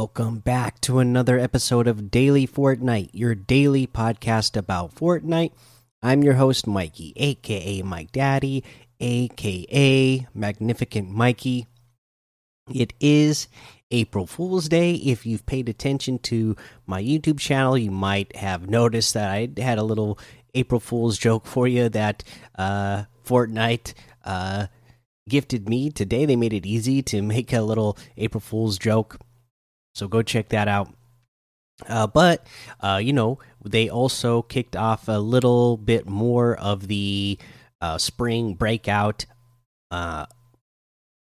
Welcome back to another episode of Daily Fortnite, your daily podcast about Fortnite. I'm your host, Mikey, aka Mike Daddy, aka Magnificent Mikey. It is April Fool's Day. If you've paid attention to my YouTube channel, you might have noticed that I had a little April Fool's joke for you that uh, Fortnite uh, gifted me today. They made it easy to make a little April Fool's joke so go check that out. Uh, but uh, you know, they also kicked off a little bit more of the uh, spring breakout uh,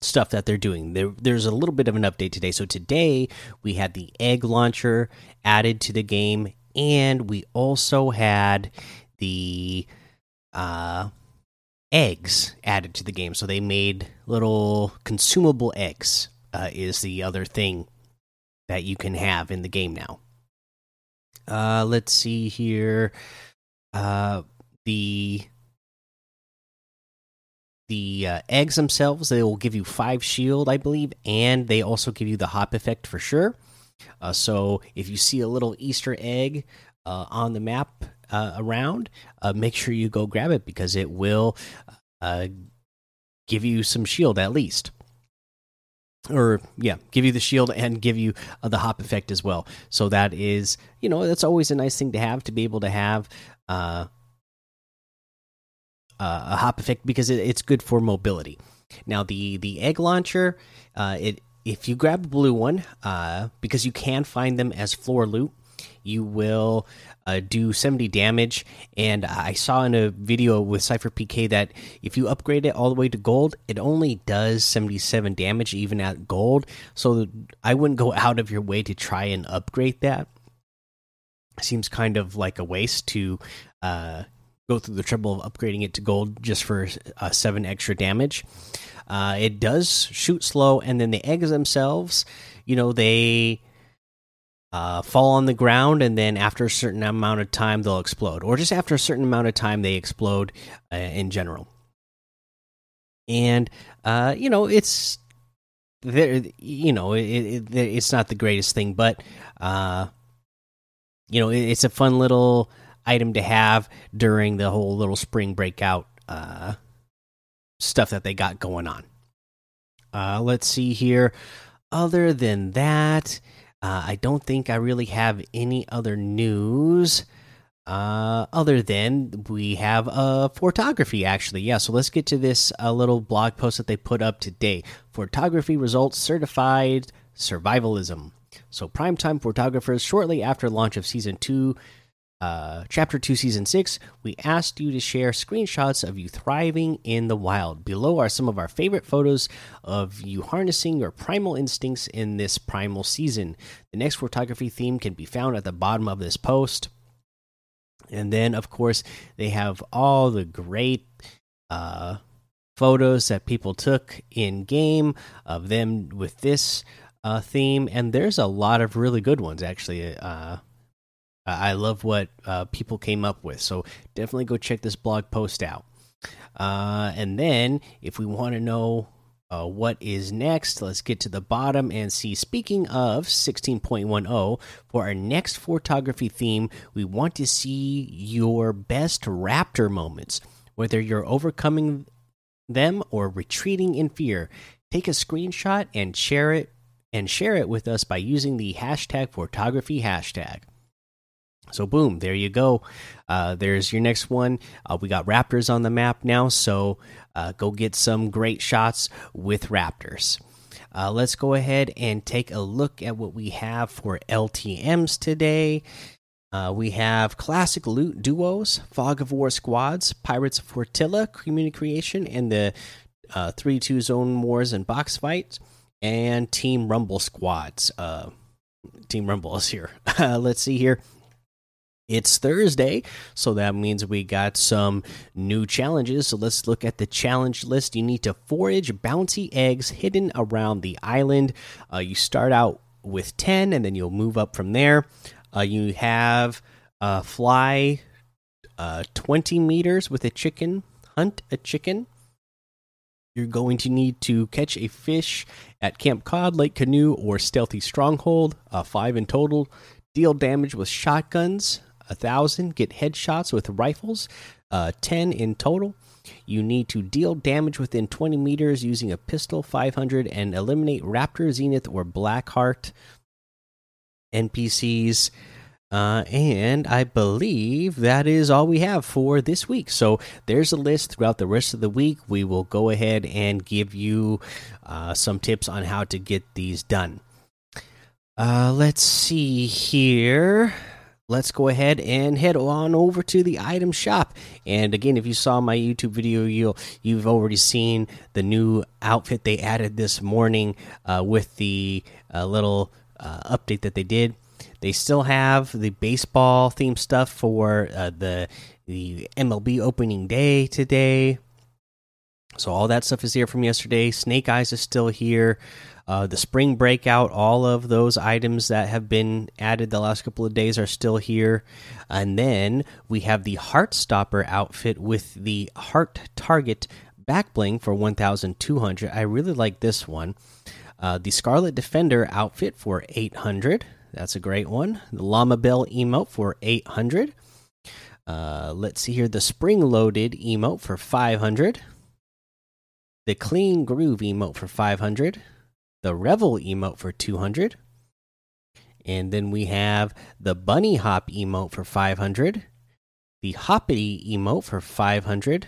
stuff that they're doing. There, there's a little bit of an update today. So today we had the egg launcher added to the game, and we also had the uh, eggs added to the game. So they made little consumable eggs. Uh, is the other thing that you can have in the game now. Uh, let's see here. Uh, the the uh, eggs themselves they will give you five shield, I believe, and they also give you the hop effect for sure. Uh, so if you see a little Easter egg uh, on the map uh, around, uh, make sure you go grab it because it will uh, give you some shield at least or yeah give you the shield and give you uh, the hop effect as well. So that is you know that's always a nice thing to have to be able to have uh, uh, a hop effect because it, it's good for mobility. Now the the egg launcher uh, it if you grab a blue one uh, because you can find them as floor loot you will uh, do 70 damage. And I saw in a video with SypherPK that if you upgrade it all the way to gold, it only does 77 damage even at gold. So I wouldn't go out of your way to try and upgrade that. Seems kind of like a waste to uh, go through the trouble of upgrading it to gold just for uh, seven extra damage. Uh, it does shoot slow, and then the eggs themselves, you know, they uh, fall on the ground, and then after a certain amount of time, they'll explode, or just after a certain amount of time, they explode uh, in general. And uh, you know, it's there. You know, it, it, it's not the greatest thing, but uh, you know, it, it's a fun little item to have during the whole little spring breakout uh, stuff that they got going on. Uh, let's see here. Other than that, uh, I don't think I really have any other news uh, other than we have uh, photography actually. Yeah, so let's get to this uh, little blog post that they put up today. Photography results certified survivalism. So primetime photographers shortly after launch of season 2 uh, chapter 2 season 6 we asked you to share screenshots of you thriving in the wild. Below are some of our favorite photos of you harnessing your primal instincts in this primal season. The next photography theme can be found at the bottom of this post. And then of course they have all the great uh, photos that people took in game of them with this uh, theme. And there's a lot of really good ones actually. Uh, I love what uh, people came up with. So definitely go check this blog post out. Uh, and then, if we want to know uh, what is next, let's get to the bottom and see. Speaking of 16.10, for our next photography theme, we want to see your best raptor moments. Whether you're overcoming them or retreating in fear, take a screenshot and share it and share it with us by using the hashtag photography hashtag. So boom, there you go. Uh, there's your next one. Uh, we got raptors on the map now, so uh, go get some great shots with raptors. Uh, let's go ahead and take a look at what we have for LTMs today. Uh, we have classic loot duos, Fog of War squads, Pirates of Fortilla, Community Creation, and the uh, 3 2 Zone Wars and Box Fights, and Team Rumble squads. Team Rumble is here. let's see here. It's Thursday, so that means we got some new challenges. So let's look at the challenge list. You need to forage bouncy eggs hidden around the island. Uh, you start out with 10, and then you'll move up from there. Uh, you have uh, fly uh, 20 meters with a chicken, hunt a chicken. You're going to need to catch a fish at Camp Cod, Lake Canoe, or Stealthy Stronghold. Uh, five in total. Deal damage with shotguns. A thousand. Get headshots with rifles. Uh, ten in total. You need to deal damage within 20 meters using a pistol. 500 and eliminate Raptor, Zenith, or Blackheart NPCs. Uh, and I believe that is all we have for this week. So there's a list throughout the rest of the week. We will go ahead and give you uh, some tips on how to get these done. Uh, let's see here. Let's go ahead and head on over to the item shop. And again, if you saw my YouTube video, you'll you've already seen the new outfit they added this morning uh, with the uh, little uh, update that they did they still have the baseball theme stuff for uh, the the MLB opening day today. So all that stuff is here from yesterday. Snake Eyes is still here. Uh, the spring breakout, all of those items that have been added the last couple of days are still here. And then we have the Heartstopper outfit with the Heart Target back bling for 1,200. I really like this one. Uh, the Scarlet Defender outfit for 800. That's a great one. The Llama Bell emote for 800. Uh, let's see here. The Spring Loaded emote for 500. The Clean Groove emote for 500. The Revel emote for 200. And then we have the Bunny Hop emote for 500. The Hoppity emote for 500.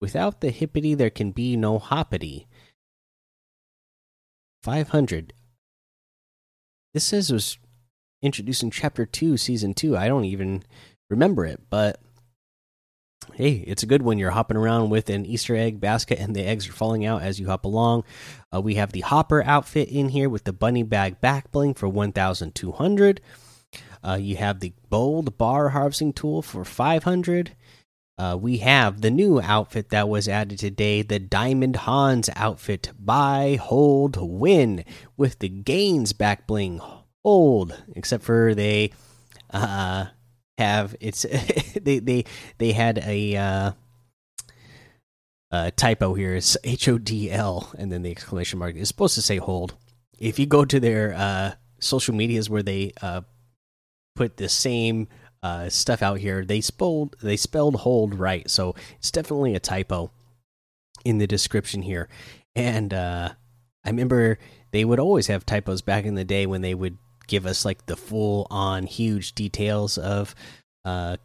Without the hippity, there can be no hoppity. 500 this it was introduced in chapter 2 season 2 i don't even remember it but hey it's a good one you're hopping around with an easter egg basket and the eggs are falling out as you hop along uh, we have the hopper outfit in here with the bunny bag back bling for 1200 uh, you have the bold bar harvesting tool for 500 uh, we have the new outfit that was added today the Diamond Hanz outfit. Buy, hold, win with the gains back bling. Hold, except for they uh, have it's they they they had a uh, typo here. It's H O D L and then the exclamation mark. is supposed to say hold. If you go to their uh, social medias where they uh, put the same uh, stuff out here. They spelled they spelled hold right, so it's definitely a typo in the description here. And uh, I remember they would always have typos back in the day when they would give us like the full on huge details of uh,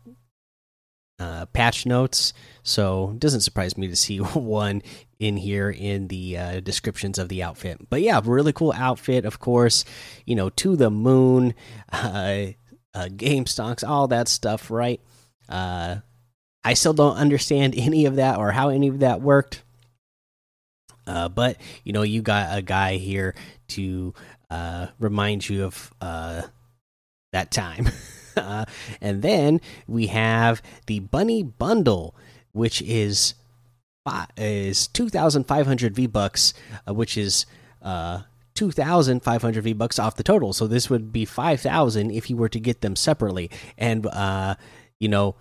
uh, patch notes. So doesn't surprise me to see one in here in the uh, descriptions of the outfit. But yeah, really cool outfit, of course. You know, to the moon. Uh, uh, game stocks, all that stuff, right? Uh, I still don't understand any of that or how any of that worked. Uh, but you know, you got a guy here to uh, remind you of uh, that time. uh, and then we have the bunny bundle, which is is two thousand five hundred V bucks, uh, which is uh 2,500 V bucks off the total. So this would be 5,000 if you were to get them separately. And, uh, you know,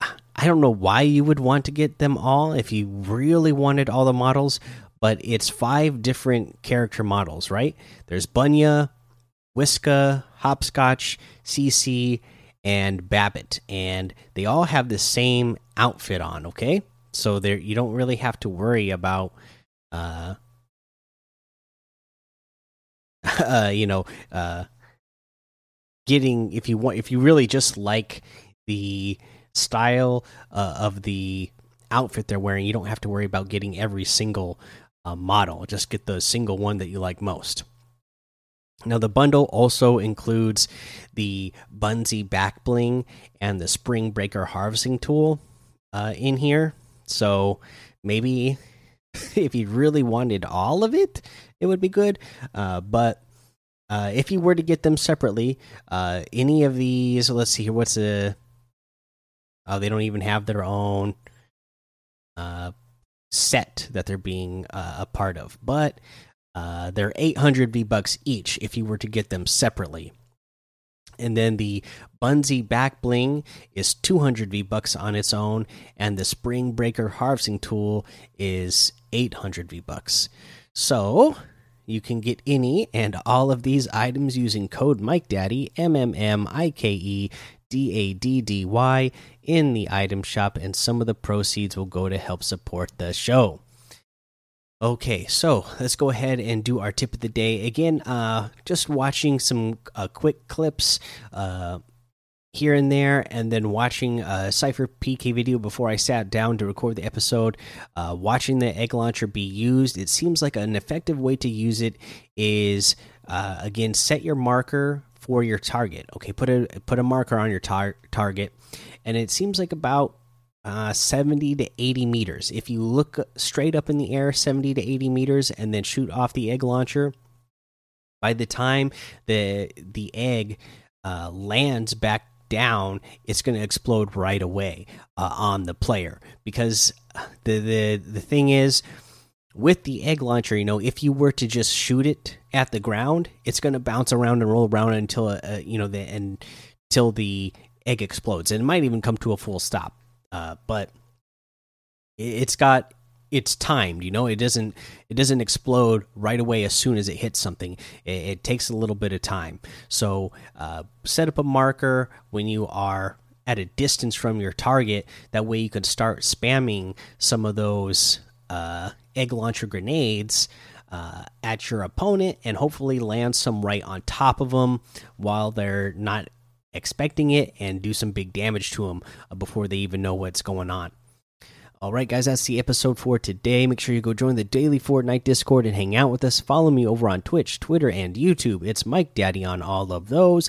I don't know why you would want to get them all if you really wanted all the models, but it's five different character models, right? There's Bunya, Whiska, Hopscotch, CC, and Babbitt, and they all have the same outfit on. Okay, so there you don't really have to worry about uh, uh, you know, uh, getting if you want if you really just like the style uh, of the outfit they're wearing, you don't have to worry about getting every single uh, model. Just get the single one that you like most. Now the bundle also includes the Bunsy back bling and the Spring Breaker harvesting tool uh, in here. So maybe if you really wanted all of it, it would be good. Uh, but uh, if you were to get them separately, uh, any of these, let's see here, what's the? Oh, they don't even have their own uh, set that they're being uh, a part of, but uh, they're 800 V bucks each if you were to get them separately. And then the Bunsey back bling is 200 V bucks on its own, and the Spring Breaker harvesting tool is 800 V bucks. So you can get any and all of these items using code Mike MikeDaddy M M M I K E D A D D Y in the item shop, and some of the proceeds will go to help support the show. Okay, so let's go ahead and do our tip of the day. Again, uh, just watching some uh, quick clips uh, here and there, and then watching a SypherPK video before I sat down to record the episode. Uh, watching the egg launcher be used, it seems like an effective way to use it is uh, again set your marker for your target. Okay, put a put a marker on your tar target, and it seems like about uh, 70 to 80 meters. If you look straight up in the air, 70 to 80 meters, and then shoot off the egg launcher, by the time the the egg uh, lands back down, it's going to explode right away uh, on the player. Because the the the thing is, with the egg launcher, you know, if you were to just shoot it at the ground, it's going to bounce around and roll around until uh, you know the and until the egg explodes, and it might even come to a full stop. Uh, but it's got it's timed you know it doesn't it doesn't explode right away as soon as it hits something. It, it takes a little bit of time. So uh, set up a marker when you are at a distance from your target. That way you can start spamming some of those uh, egg launcher grenades uh, at your opponent and hopefully land some right on top of them while they're not expecting it and do some big damage to them before they even know what's going on. All right, guys, that's the episode for today. Make sure you go join the daily Fortnite Discord and hang out with us. Follow me over on Twitch, Twitter, and YouTube. It's Mike Daddy on all of those.